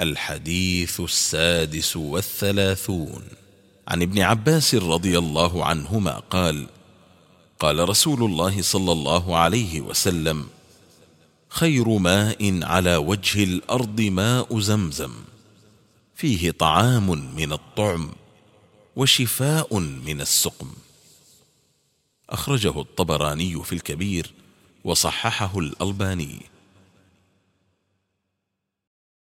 الحديث السادس والثلاثون. عن ابن عباس رضي الله عنهما قال قال رسول الله صلى الله عليه وسلم خير ماء على وجه الأرض ماء زمزم فيه طعام من الطعم وشفاء من السقم. أخرجه الطبراني في الكبير وصححه الألباني.